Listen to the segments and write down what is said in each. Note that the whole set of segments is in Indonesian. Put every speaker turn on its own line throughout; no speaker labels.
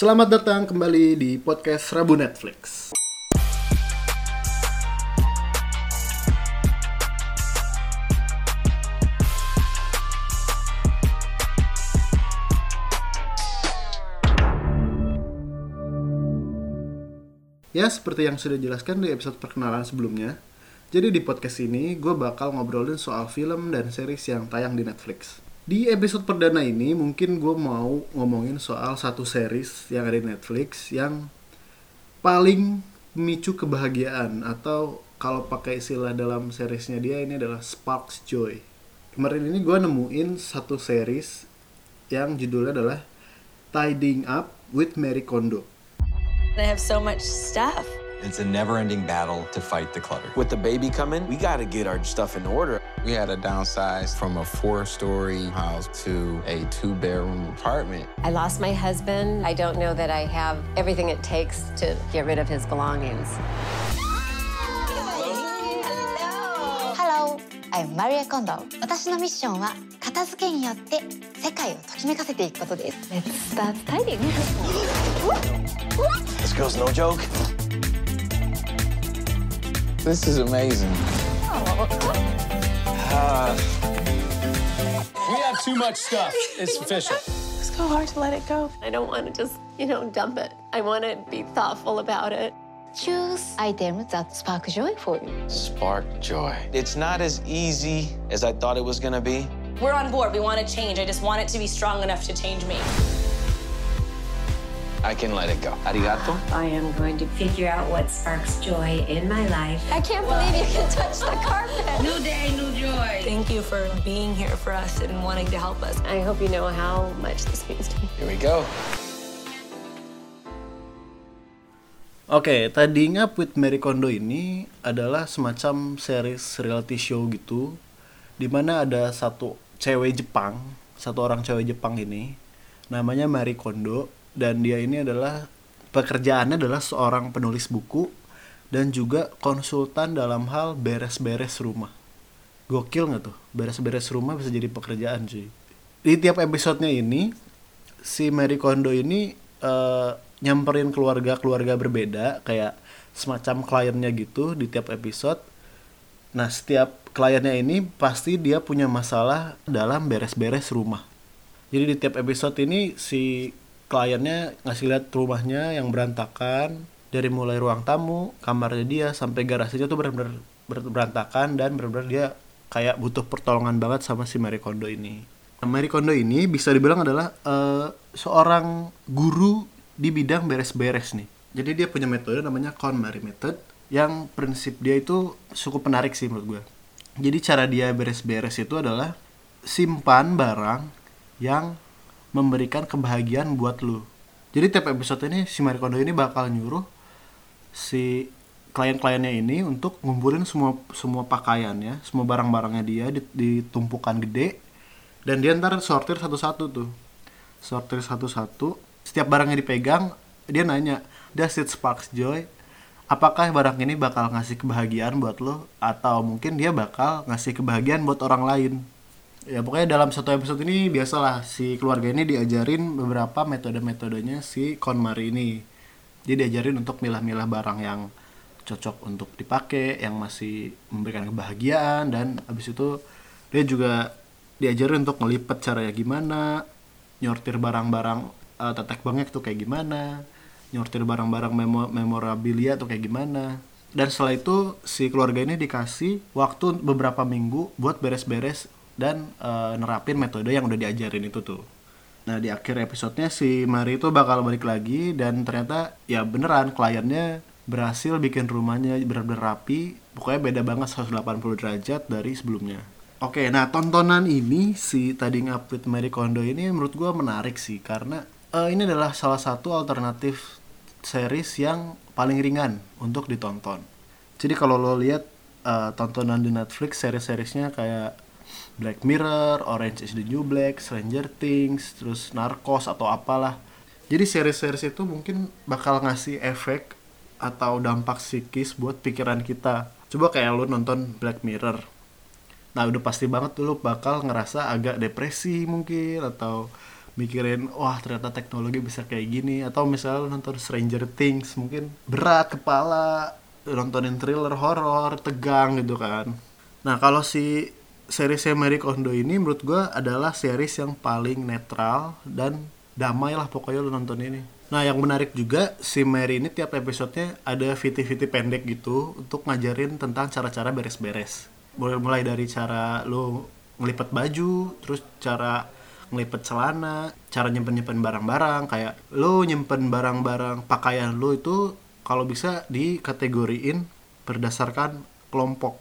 Selamat datang kembali di podcast Rabu Netflix. Ya, seperti yang sudah dijelaskan di episode perkenalan sebelumnya, jadi di podcast ini gue bakal ngobrolin soal film dan series yang tayang di Netflix. Di episode perdana ini mungkin gue mau ngomongin soal satu series yang ada di Netflix yang paling memicu kebahagiaan atau kalau pakai istilah dalam seriesnya dia ini adalah Sparks Joy. Kemarin ini gue nemuin satu series yang judulnya adalah Tidying Up with Mary Kondo.
I have so much stuff.
It's a never-ending battle to fight the clutter.
With the baby coming, we got to get our stuff in order.
We had to downsize from a four-story house to a two-bedroom apartment.
I lost my husband. I don't know that I have everything it takes to get rid of his belongings.
Hello, I'm Maria Kondo. 私のミッションは片付けによって世界をときめかせていくことです。Let's start tidying.
This girl's no joke.
This is amazing.
Uh,
We have too much stuff. It's official.
It's so hard to let it go.
I don't want to just, you know, dump it. I want to be thoughtful about it.
Choose items that spark joy for you.
Spark joy.
it's not as easy as I thought it was gonna be.
We're on board. We want to change. I just want it to be strong enough to change me.
I can let it go. Arigato.
I am going to figure out what sparks joy in my life.
I can't believe you can touch the carpet.
New day, new joy.
Thank you for being here for us and wanting to help us.
I hope you know how much this means to me.
Here we go.
Oke, Tidying Up with Mary Kondo ini adalah semacam series reality show gitu Di mana ada satu cewek Jepang Satu orang cewek Jepang ini Namanya Mary Kondo Dan dia ini adalah Pekerjaannya adalah seorang penulis buku Dan juga konsultan dalam hal beres-beres rumah Gokil nggak tuh? Beres-beres rumah bisa jadi pekerjaan cuy Di tiap episodenya ini Si Mary Kondo ini eh, nyamperin keluarga-keluarga berbeda kayak semacam kliennya gitu di tiap episode. Nah, setiap kliennya ini pasti dia punya masalah dalam beres-beres rumah. Jadi di tiap episode ini si kliennya ngasih lihat rumahnya yang berantakan dari mulai ruang tamu, kamarnya dia sampai garasinya tuh benar-benar ber- berantakan dan benar-benar dia kayak butuh pertolongan banget sama si Marie Kondo ini. Nah, Marie Kondo ini bisa dibilang adalah eh, seorang guru di bidang beres-beres nih. Jadi dia punya metode namanya KonMari method yang prinsip dia itu cukup menarik sih menurut gue. Jadi cara dia beres-beres itu adalah simpan barang yang memberikan kebahagiaan buat lu. Jadi tiap episode ini si Marie Kondo ini bakal nyuruh si klien-kliennya ini untuk ngumpulin semua semua pakaiannya, semua barang-barangnya dia di- ditumpukan gede dan dia ntar sortir satu-satu tuh. Sortir satu-satu, setiap barangnya dipegang, dia nanya, "Does it sparks joy?" Apakah barang ini bakal ngasih kebahagiaan buat lo atau mungkin dia bakal ngasih kebahagiaan buat orang lain? Ya pokoknya dalam satu episode ini biasalah si keluarga ini diajarin beberapa metode-metodenya si KonMari ini. Dia diajarin untuk milah-milah barang yang cocok untuk dipakai, yang masih memberikan kebahagiaan dan habis itu dia juga diajarin untuk ngelipet caranya gimana, nyortir barang-barang eh, tetek bengek tuh kayak gimana, nyortir barang-barang memo memorabilia tuh kayak gimana. Dan setelah itu si keluarga ini dikasih waktu beberapa minggu buat beres-beres dan eh, nerapin metode yang udah diajarin itu tuh. Nah di akhir episodenya si Mari itu bakal balik lagi dan ternyata ya beneran kliennya berhasil bikin rumahnya bener-bener rapi. Pokoknya beda banget 180 derajat dari sebelumnya. Oke, nah tontonan ini si Tidying Up with Mary Kondo ini menurut gua menarik sih karena eh, ini adalah salah satu alternatif series yang paling ringan untuk ditonton. Jadi kalau lo lihat eh, tontonan di Netflix series-seriesnya kayak Black Mirror, Orange is the New Black, Stranger Things, terus Narcos atau apalah. Jadi series-series itu mungkin bakal ngasih efek atau dampak psikis buat pikiran kita. Coba kayak lo nonton Black Mirror. Nah udah pasti banget lo bakal ngerasa agak depresi mungkin atau mikirin wah ternyata teknologi bisa kayak gini atau misalnya lu nonton Stranger Things mungkin berat kepala nontonin thriller horor tegang gitu kan nah kalau si series Mary Kondo ini menurut gue adalah series yang paling netral dan damai lah pokoknya lu nonton ini nah yang menarik juga si Mary ini tiap episodenya ada VT-VT pendek gitu untuk ngajarin tentang cara-cara beres-beres mulai mulai dari cara lu ngelipat baju terus cara ngelipet celana, cara nyimpen-nyimpen barang-barang kayak lo nyimpen barang-barang pakaian lo itu kalau bisa dikategoriin berdasarkan kelompok.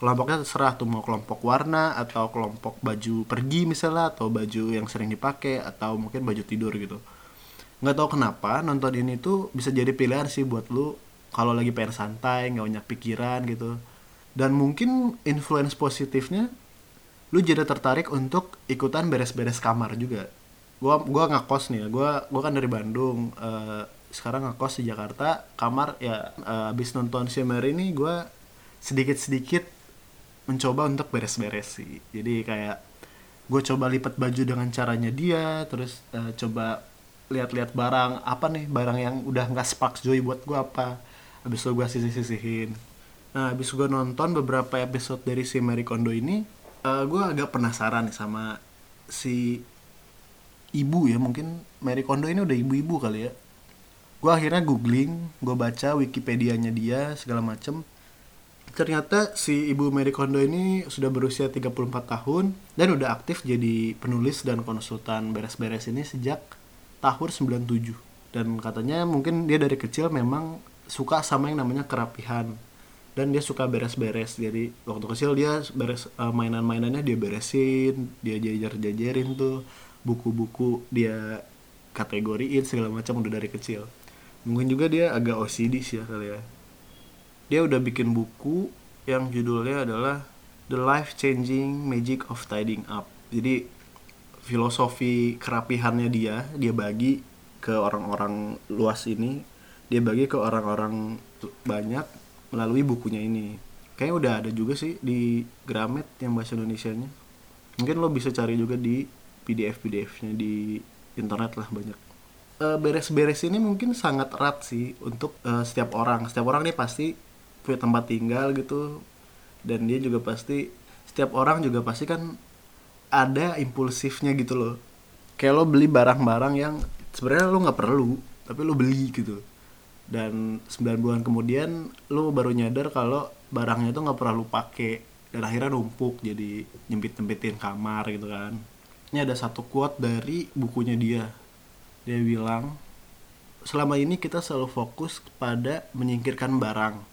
Kelompoknya terserah tuh mau kelompok warna atau kelompok baju pergi misalnya atau baju yang sering dipakai atau mungkin baju tidur gitu. Nggak tahu kenapa nonton ini tuh bisa jadi pilihan sih buat lu kalau lagi pengen santai, nggak banyak pikiran gitu. Dan mungkin influence positifnya lu jadi tertarik untuk ikutan beres-beres kamar juga gua gua ngekos nih ya gua gua kan dari Bandung uh, sekarang ngekos di Jakarta kamar ya uh, abis nonton si Mary ini gua sedikit-sedikit mencoba untuk beres-beres sih jadi kayak gue coba lipat baju dengan caranya dia terus uh, coba lihat-lihat barang apa nih barang yang udah nggak sparks joy buat gue apa. Habis itu gue sisih-sisihin. Nah habis gue nonton beberapa episode dari si Mary Kondo ini uh, gue agak penasaran nih sama si ibu ya mungkin Mary Kondo ini udah ibu-ibu kali ya. Gue akhirnya googling gue baca wikipedianya dia segala macem ternyata si ibu Mary Kondo ini sudah berusia 34 tahun dan udah aktif jadi penulis dan konsultan beres-beres ini sejak tahun 97 dan katanya mungkin dia dari kecil memang suka sama yang namanya kerapihan. Dan dia suka beres-beres. Jadi waktu kecil dia beres uh, mainan-mainannya dia beresin dia jajar-jajarin tuh buku-buku dia kategoriin segala macam udah dari kecil. Mungkin juga dia agak OCD sih ya kali ya dia udah bikin buku yang judulnya adalah The Life Changing Magic of Tidying Up. Jadi filosofi kerapihannya dia dia bagi ke orang-orang luas ini. Dia bagi ke orang-orang banyak melalui bukunya ini. Kayaknya udah ada juga sih di Gramet yang bahasa Indonesia-nya. Mungkin lo bisa cari juga di PDF PDF-nya di internet lah banyak. Beres-beres ini mungkin sangat erat sih untuk uh, setiap orang. Setiap orang nih pasti punya tempat tinggal gitu. Dan dia juga pasti setiap orang juga pasti kan ada impulsifnya gitu loh. Kayak lo beli barang-barang yang sebenarnya lo nggak perlu tapi lo beli gitu. Dan 9 bulan kemudian lo baru nyadar kalau barangnya itu nggak pernah lo pakai dan akhirnya numpuk jadi nyempit-nyempitin kamar gitu kan. Ini ada satu quote dari bukunya dia. Dia bilang selama ini kita selalu fokus pada menyingkirkan barang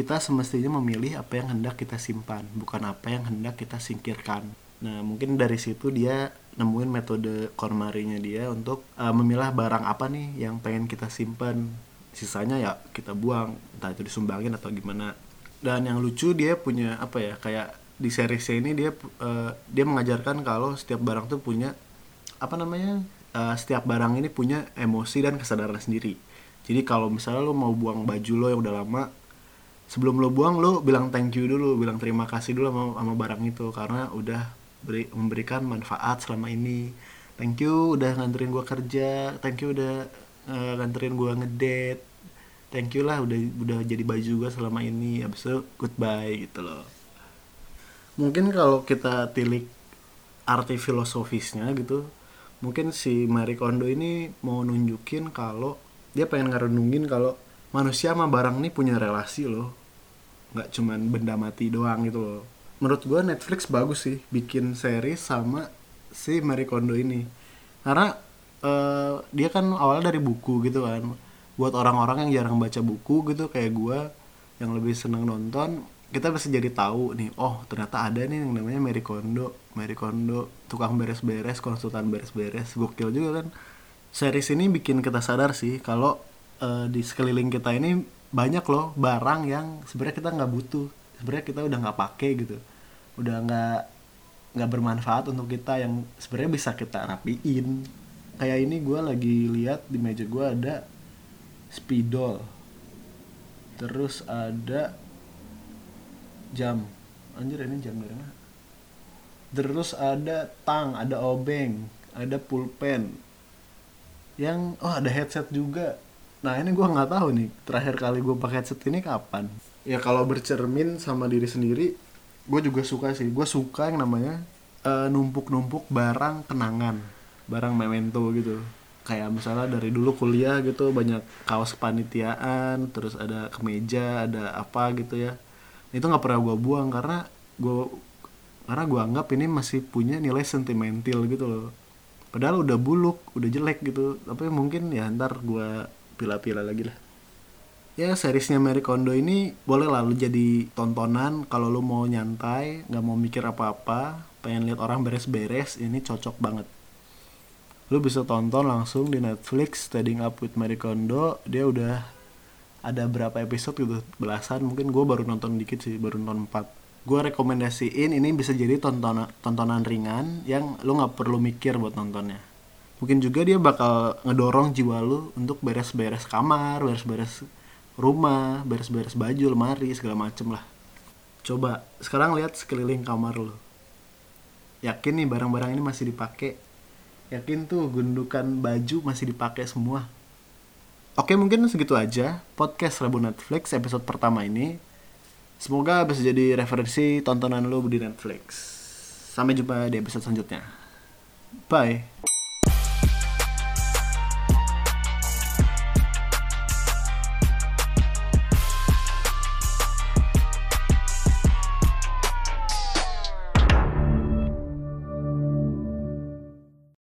kita semestinya memilih apa yang hendak kita simpan bukan apa yang hendak kita singkirkan. Nah mungkin dari situ dia nemuin metode KonMari-nya dia untuk uh, memilah barang apa nih yang pengen kita simpan. Sisanya ya kita buang entah itu disumbangin atau gimana. Dan yang lucu dia punya apa ya kayak di series ini dia uh, dia mengajarkan kalau setiap barang tuh punya apa namanya uh, setiap barang ini punya emosi dan kesadaran sendiri. Jadi kalau misalnya lo mau buang baju lo yang udah lama sebelum lo buang lo bilang thank you dulu bilang terima kasih dulu sama, sama barang itu. Karena udah beri, memberikan manfaat selama ini. Thank you udah nganterin gua kerja thank you udah uh, nganterin gua ngedate. Thank you lah udah udah jadi baju gua selama ini. Abis itu goodbye gitu loh. Mungkin kalau kita tilik arti filosofisnya gitu mungkin si Marie Kondo ini mau nunjukin kalau dia pengen ngerenungin kalau manusia sama barang ini punya relasi loh nggak cuman benda mati doang gitu loh. Menurut gue Netflix bagus sih bikin series sama si Marie Kondo ini. Karena uh, dia kan awalnya dari buku gitu kan. Buat orang-orang yang jarang baca buku gitu kayak gue yang lebih seneng nonton kita bisa jadi tahu nih oh ternyata ada nih yang namanya Mary Kondo Mary Kondo tukang beres-beres konsultan beres-beres. Gokil juga kan. Series ini bikin kita sadar sih kalau uh, di sekeliling kita ini banyak loh barang yang sebenarnya kita nggak butuh sebenarnya kita udah nggak pakai gitu. Udah nggak nggak bermanfaat untuk kita yang sebenarnya bisa kita rapiin. Kayak ini gue lagi lihat di meja gue ada spidol. Terus ada jam. Anjir ini jam dari mana? Terus ada tang ada obeng ada pulpen. Yang oh ada headset juga nah ini gua nggak tahu nih terakhir kali gue pakai headset ini kapan? Ya kalau bercermin sama diri sendiri gue juga suka sih. Gue suka yang namanya eh, numpuk-numpuk barang kenangan barang memento gitu. Kayak misalnya dari dulu kuliah gitu banyak kaos kepanitiaan terus ada kemeja ada apa gitu ya. Itu nggak pernah gue buang karena gue karena gue anggap ini masih punya nilai sentimental gitu loh. Padahal udah buluk udah jelek gitu. Tapi mungkin ya ntar gue pila-pila lagi lah. Ya seriesnya Mary Kondo ini boleh lah lu jadi tontonan kalau lu mau nyantai nggak mau mikir apa-apa pengen lihat orang beres-beres ini cocok banget. Lu bisa tonton langsung di Netflix Standing Up with Mary Kondo dia udah ada berapa episode gitu belasan mungkin gue baru nonton dikit sih baru nonton 4 gue rekomendasiin ini bisa jadi tontonan tontonan ringan yang lu nggak perlu mikir buat nontonnya mungkin juga dia bakal ngedorong jiwa lu untuk beres-beres kamar beres-beres rumah beres-beres baju lemari segala macem lah. Coba sekarang lihat sekeliling kamar lu. Yakin nih barang-barang ini masih dipakai? Yakin tuh gundukan baju masih dipakai semua? Oke mungkin segitu aja podcast Rabu Netflix episode pertama ini. Semoga bisa jadi referensi tontonan lu di Netflix. Sampai jumpa di episode selanjutnya. Bye